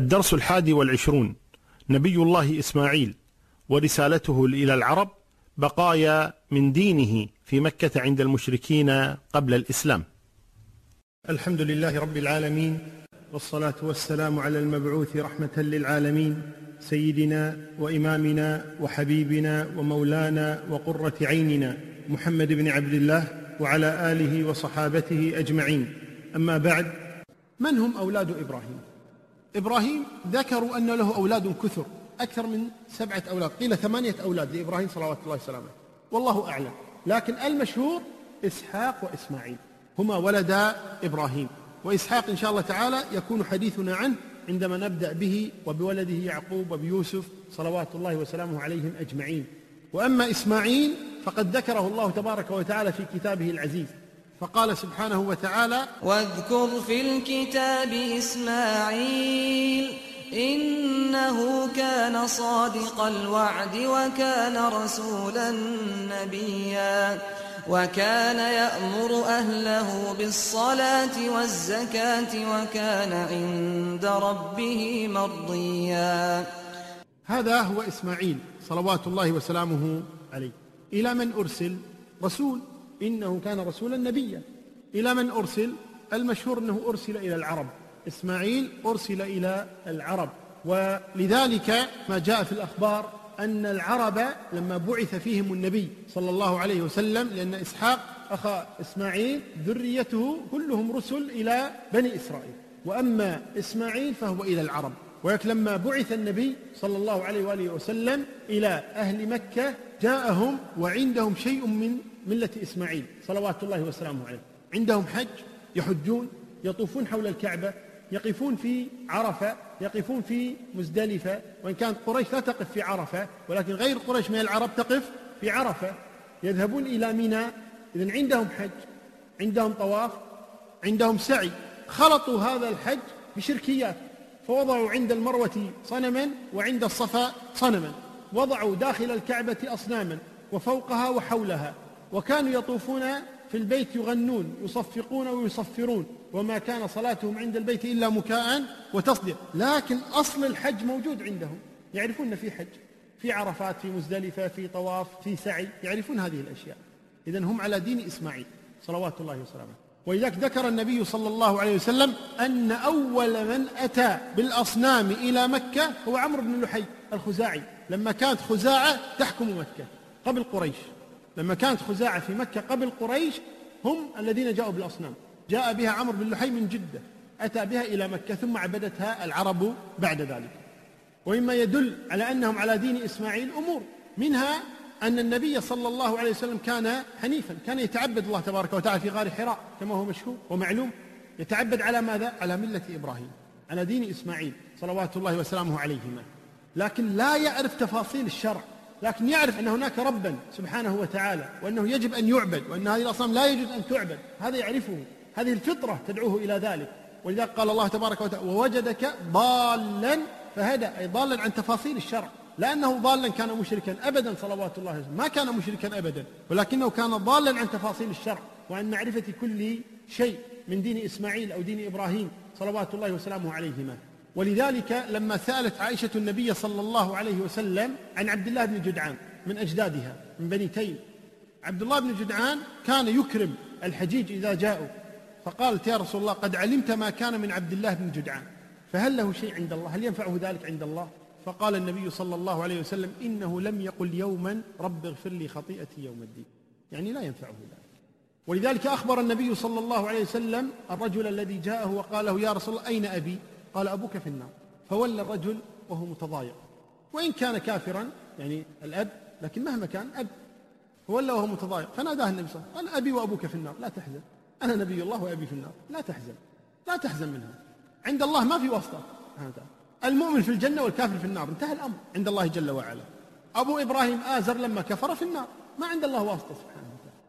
الدرس الحادي والعشرون. نبي الله إسماعيل ورسالته إلى العرب بقايا من دينه في مكة عند المشركين قبل الإسلام. الحمد لله رب العالمين والصلاة والسلام على المبعوث رحمة للعالمين سيدنا وإمامنا وحبيبنا ومولانا وقرة عيننا محمد بن عبد الله وعلى آله وصحابته أجمعين. أما بعد من هم أولاد إبراهيم؟ إبراهيم ذكروا أن له أولاد كثر أكثر من سبعة أولاد قيل ثمانية أولاد لإبراهيم صلوات الله وسلامه. والله أعلم. لكن المشهور إسحاق وإسماعيل هما ولدا إبراهيم. وإسحاق إن شاء الله تعالى يكون حديثنا عنه عندما نبدأ به وبولده يعقوب وبيوسف صلوات الله وسلامه عليهم أجمعين. وأما إسماعيل فقد ذكره الله تبارك وتعالى في كتابه العزيز. فقال سبحانه وتعالى واذكر في الكتاب إسماعيل إنه كان صادق الوعد وكان رسولا نبيا وكان يأمر أهله بالصلاة والزكاة وكان عند ربه مرضيا. هذا هو إسماعيل صلوات الله وسلامه عليه. إلى من أرسل؟ رسول. إنه كان رسولا نبيا. إلى من أرسل؟ المشهور أنه أرسل إلى العرب. إسماعيل أرسل إلى العرب. ولذلك ما جاء في الأخبار أن العرب لما بعث فيهم النبي صلى الله عليه وسلم لأن إسحاق أخا إسماعيل ذريته كلهم رسل إلى بني إسرائيل. وأما إسماعيل فهو إلى العرب. ولكن لما بعث النبي صلى الله عليه وآله وسلم إلى أهل مكة جاءهم وعندهم شيء من ملة إسماعيل صلوات الله وسلامه عليه. عندهم حج يحجون يطوفون حول الكعبة يقفون في عرفة يقفون في مزدلفة. وإن كانت قريش لا تقف في عرفة ولكن غير قريش من العرب تقف في عرفة. يذهبون إلى منى. إذن عندهم حج عندهم طواف عندهم سعي. خلطوا هذا الحج بشركيات. فوضعوا عند المروة صنما وعند الصفا صنما. وضعوا داخل الكعبة أصناما وفوقها وحولها. وكانوا يطوفون في البيت يغنون يصفقون ويصفرون وما كان صلاتهم عند البيت إلا مكاء وتصديق. لكن أصل الحج موجود عندهم. يعرفون أن في حج في عرفات في مزدلفة في طواف في سعي يعرفون هذه الأشياء. إذا هم على دين إسماعيل صلوات الله وسلامه. ولذلك ذكر النبي صلى الله عليه وسلم أن أول من أتى بالأصنام إلى مكة هو عمرو بن لحي الخزاعي. لما كانت خزاعة تحكم مكة قبل قريش. لما كانت خزاعة في مكة قبل قريش هم الذين جاءوا بالأصنام. جاء بها عمرو بن لحي من جدة. أتى بها إلى مكة ثم عبدتها العرب بعد ذلك. ومما يدل على أنهم على دين إسماعيل أمور. منها أن النبي صلى الله عليه وسلم كان حنيفا كان يتعبد الله تبارك وتعالى في غار حراء كما هو مشهور ومعلوم. يتعبد على ماذا؟ على ملة إبراهيم على دين إسماعيل صلوات الله وسلامه عليهما. لكن لا يعرف تفاصيل الشرع. لكن يعرف أن هناك ربا سبحانه وتعالى وأنه يجب أن يعبد وأن هذه الأصنام لا يجوز أن تعبد. هذا يعرفه هذه الفطرة تدعوه إلى ذلك. ولذلك قال الله تبارك وتعالى ووجدك ضالا فهدى أي ضالا عن تفاصيل الشرع. لأنه ضالا كان مشركا أبدا صلوات الله وسلم. ما كان مشركا أبدا ولكنه كان ضالا عن تفاصيل الشرع وعن معرفة كل شيء من دين إسماعيل أو دين إبراهيم صلوات الله وسلامه عليهما. ولذلك لما سألت عائشة النبي صلى الله عليه وسلم عن عبد الله بن جدعان من أجدادها من بني تيم عبد الله بن جدعان كان يكرم الحجيج إذا جاءوا فقالت يا رسول الله قد علمت ما كان من عبد الله بن جدعان فهل له شيء عند الله؟ هل ينفعه ذلك عند الله؟ فقال النبي صلى الله عليه وسلم إنه لم يقل يوما رب اغفر لي خطيئتي يوم الدين. يعني لا ينفعه ذلك. ولذلك أخبر النبي صلى الله عليه وسلم الرجل الذي جاءه وقال له يا رسول الله أين أبي؟ قال أبوك في النار. فولى الرجل وهو متضايق. وإن كان كافرا يعني الأب لكن مهما كان أب. فولى وهو متضايق. فناداه النبي صلى الله عليه وسلم قال أبي وأبوك في النار. لا تحزن. أنا نبي الله وأبي في النار. لا تحزن. لا تحزن منها عند الله ما في واسطة. المؤمن في الجنة والكافر في النار. انتهى الأمر. عند الله جل وعلا. أبو إبراهيم آزر لما كفر في النار. ما عند الله واسطة سبحانه وتعالى.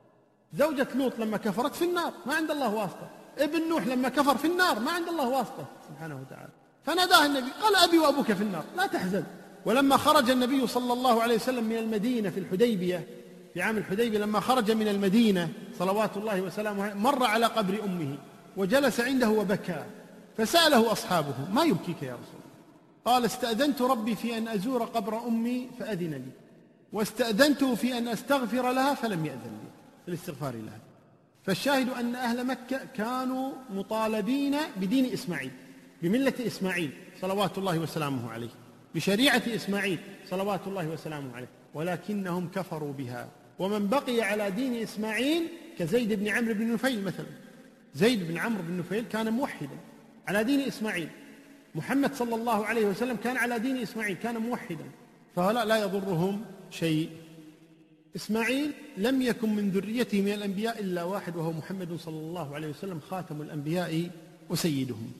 زوجة لوط لما كفرت في النار. ما عند الله واسطة. ابن نوح لما كفر في النار ما عند الله واسطة. سبحانه وتعالى. فناداه النبي قال أبي وأبوك في النار لا تحزن. ولما خرج النبي صلى الله عليه وسلم من المدينة في الحديبية في عام الحديبية لما خرج من المدينة صلوات الله وسلامه مر على قبر أمه وجلس عنده وبكى. فسأله أصحابه ما يبكيك يا رسول الله؟ قال استأذنت ربي في أن أزور قبر أمي فأذن لي واستأذنته في أن أستغفر لها فلم يأذن لي في الاستغفار لها. فالشاهد أن أهل مكة كانوا مطالبين بدين إسماعيل بملة إسماعيل صلوات الله وسلامه عليه بشريعة إسماعيل صلوات الله وسلامه عليه ولكنهم كفروا بها. ومن بقي على دين إسماعيل كزيد بن عمرو بن نفيل مثلا. زيد بن عمرو بن نفيل كان موحدا على دين إسماعيل. محمد صلى الله عليه وسلم كان على دين إسماعيل كان موحدا. فهؤلاء لا يضرهم شيء. إسماعيل لم يكن من ذريته من الأنبياء إلا واحد وهو محمد صلى الله عليه وسلم خاتم الأنبياء وسيدهم.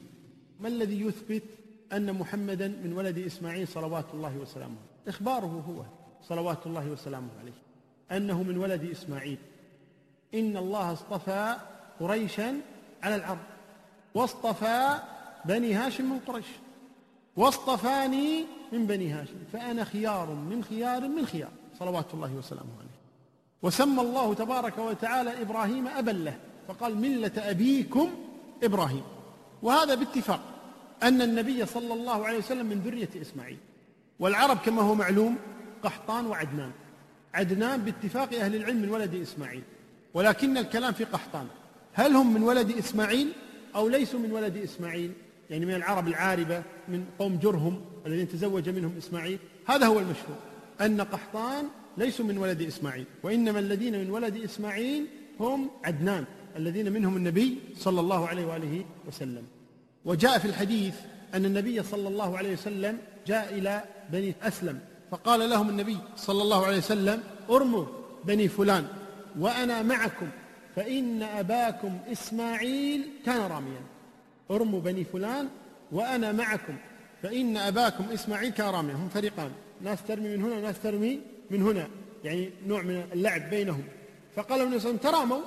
ما الذي يثبت أن محمدا من ولد إسماعيل صلوات الله وسلامه؟ إخباره هو صلوات الله وسلامه عليه أنه من ولد إسماعيل. إن الله اصطفى قريشا على العرب واصطفى بني هاشم من قريش واصطفاني من بني هاشم فأنا خيار من خيار من خيار. صلوات الله وسلامه عليه. وسمى الله تبارك وتعالى إبراهيم أبا له فقال ملة أبيكم إبراهيم. وهذا باتفاق أن النبي صلى الله عليه وسلم من ذرية إسماعيل. والعرب كما هو معلوم قحطان وعدنان. عدنان باتفاق أهل العلم من ولد إسماعيل. ولكن الكلام في قحطان. هل هم من ولد إسماعيل أو ليسوا من ولد إسماعيل؟ يعني من العرب العاربة من قوم جرهم الذين تزوج منهم إسماعيل. هذا هو المشهور. أن قحطان ليسوا من ولد إسماعيل وإنما الذين من ولد إسماعيل هم عدنان الذين منهم النبي صلى الله عليه وآله وسلم. وجاء في الحديث أن النبي صلى الله عليه وسلم جاء إلى بني أسلم فقال لهم النبي صلى الله عليه وسلم أرموا بني فلان وأنا معكم فإن أباكم إسماعيل كان راميا. أرموا بني فلان وأنا معكم فإن أباكم إسماعيل كان راميا هم فريقان. ناس ترمي من هنا وناس ترمي من هنا يعني نوع من اللعب بينهم. فقال النبي صلى الله عليه وسلم تراموا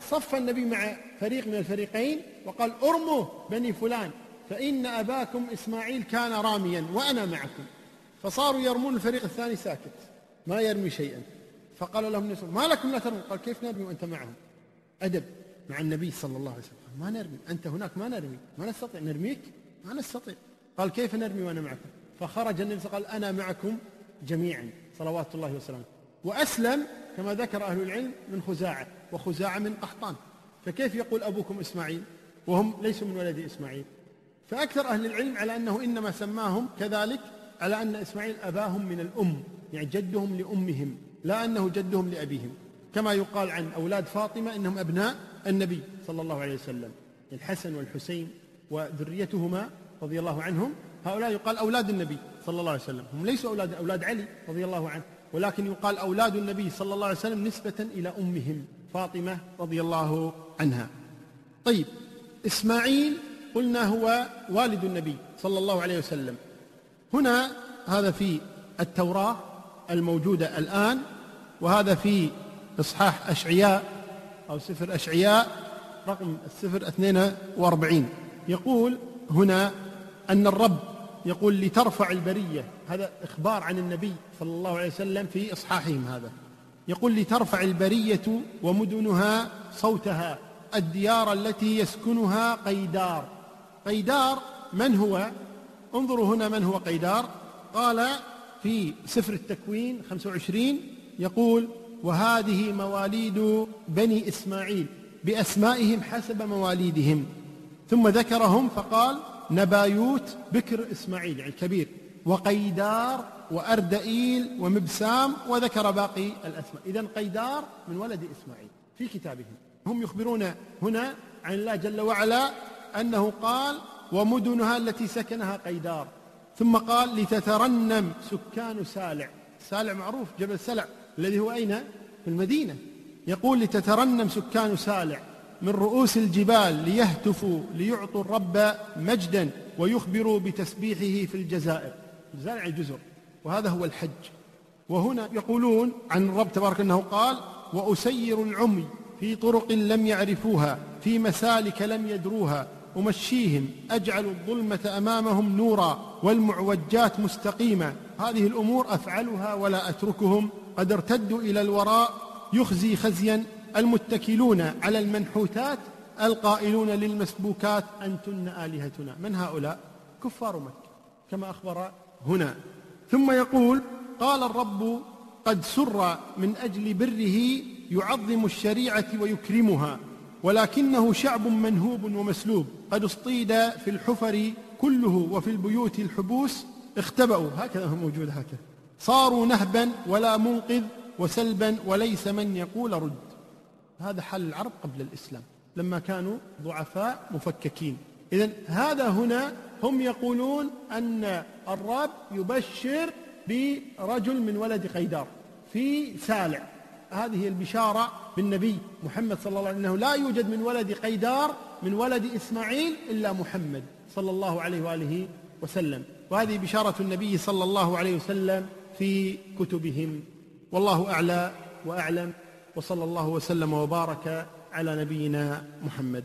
فصف النبي مع فريق من الفريقين وقال ارموا بني فلان فإن أباكم إسماعيل كان راميا وأنا معكم. فصاروا يرمون الفريق الثاني ساكت ما يرمي شيئا. فقال لهم النبي ما لكم لا ترمون قال كيف نرمي وأنت معهم؟ أدب مع النبي صلى الله عليه وسلم. ما نرمي أنت هناك ما نرمي ما نستطيع نرميك؟ ما نستطيع. قال كيف نرمي وأنا معكم؟ فخرج النبي صلى الله عليه وسلم قال أنا معكم جميعا. صلوات الله وسلامه. وأسلم كما ذكر أهل العلم من خزاعة وخزاعة من قحطان. فكيف يقول أبوكم إسماعيل؟ وهم ليسوا من ولد إسماعيل. فأكثر أهل العلم على أنه إنما سماهم كذلك على أن إسماعيل أباهم من الأم يعني جدهم لأمهم لا أنه جدهم لأبيهم. كما يقال عن أولاد فاطمة إنهم أبناء النبي صلى الله عليه وسلم الحسن والحسين وذريتهما رضي الله عنهم هؤلاء يقال أولاد النبي صلى الله عليه وسلم. هم ليسوا أولاد أولاد علي رضي الله عنه ولكن يقال أولاد النبي صلى الله عليه وسلم نسبة إلى أمهم فاطمة رضي الله عنها. طيب إسماعيل قلنا هو والد النبي صلى الله عليه وسلم. هنا هذا في التوراة الموجودة الآن وهذا في إصحاح أشعياء أو سفر أشعياء رقم السفر 42 يقول هنا أن الرب يقول لترفع البرية هذا إخبار عن النبي صلى الله عليه وسلم في إصحاحهم هذا. يقول لترفع البرية ومدنها صوتها الديار التي يسكنها قيدار. قيدار من هو؟ انظروا هنا من هو قيدار. قال في سفر التكوين 25 يقول وهذه مواليد بني إسماعيل بأسمائهم حسب مواليدهم. ثم ذكرهم فقال نبايوت بكر إسماعيل يعني الكبير وقيدار وأردئيل ومبسام وذكر باقي الأسماء. إذا قيدار من ولد إسماعيل في كتابهم. هم يخبرون هنا عن الله جل وعلا أنه قال ومدنها التي سكنها قيدار ثم قال لتترنم سكان سالع سالع معروف جبل سلع الذي هو أين؟ في المدينة. يقول لتترنم سكان سالع من رؤوس الجبال ليهتفوا ليعطوا الرب مجدا ويخبروا بتسبيحه في الجزائر. الجزائر الجزر وهذا هو الحج. وهنا يقولون عن الرب تبارك إنه قال وأسير العمي في طرق لم يعرفوها في مسالك لم يدروها أمشيهم أجعل الظلمة أمامهم نورا والمعوجات مستقيمة. هذه الأمور أفعلها ولا أتركهم. قد ارتدوا إلى الوراء يخزي خزيا المتكلون على المنحوتات القائلون للمسبوكات أنتن آلهتنا. من هؤلاء؟ كفار مكة كما أخبر هنا. ثم يقول قال الرب قد سر من أجل بره يعظم الشريعة ويكرمها ولكنه شعب منهوب ومسلوب. قد اصطيد في الحفر كله وفي البيوت الحبوس اختبأوا. هكذا هو موجود هكذا. صاروا نهبا ولا منقذ وسلبا وليس من يقول رد. هذا حال العرب قبل الإسلام لما كانوا ضعفاء مفككين. إذا هذا هنا هم يقولون أن الرب يبشر برجل من ولد قيدار في سالع. هذه البشارة بالنبي محمد صلى الله عليه وسلم أنه لا يوجد من ولد قيدار من ولد إسماعيل إلا محمد صلى الله عليه وآله وسلم. وهذه بشارة النبي صلى الله عليه وسلم في كتبهم. والله أعلى وأعلم. وصلى الله وسلم وبارك على نبينا محمد.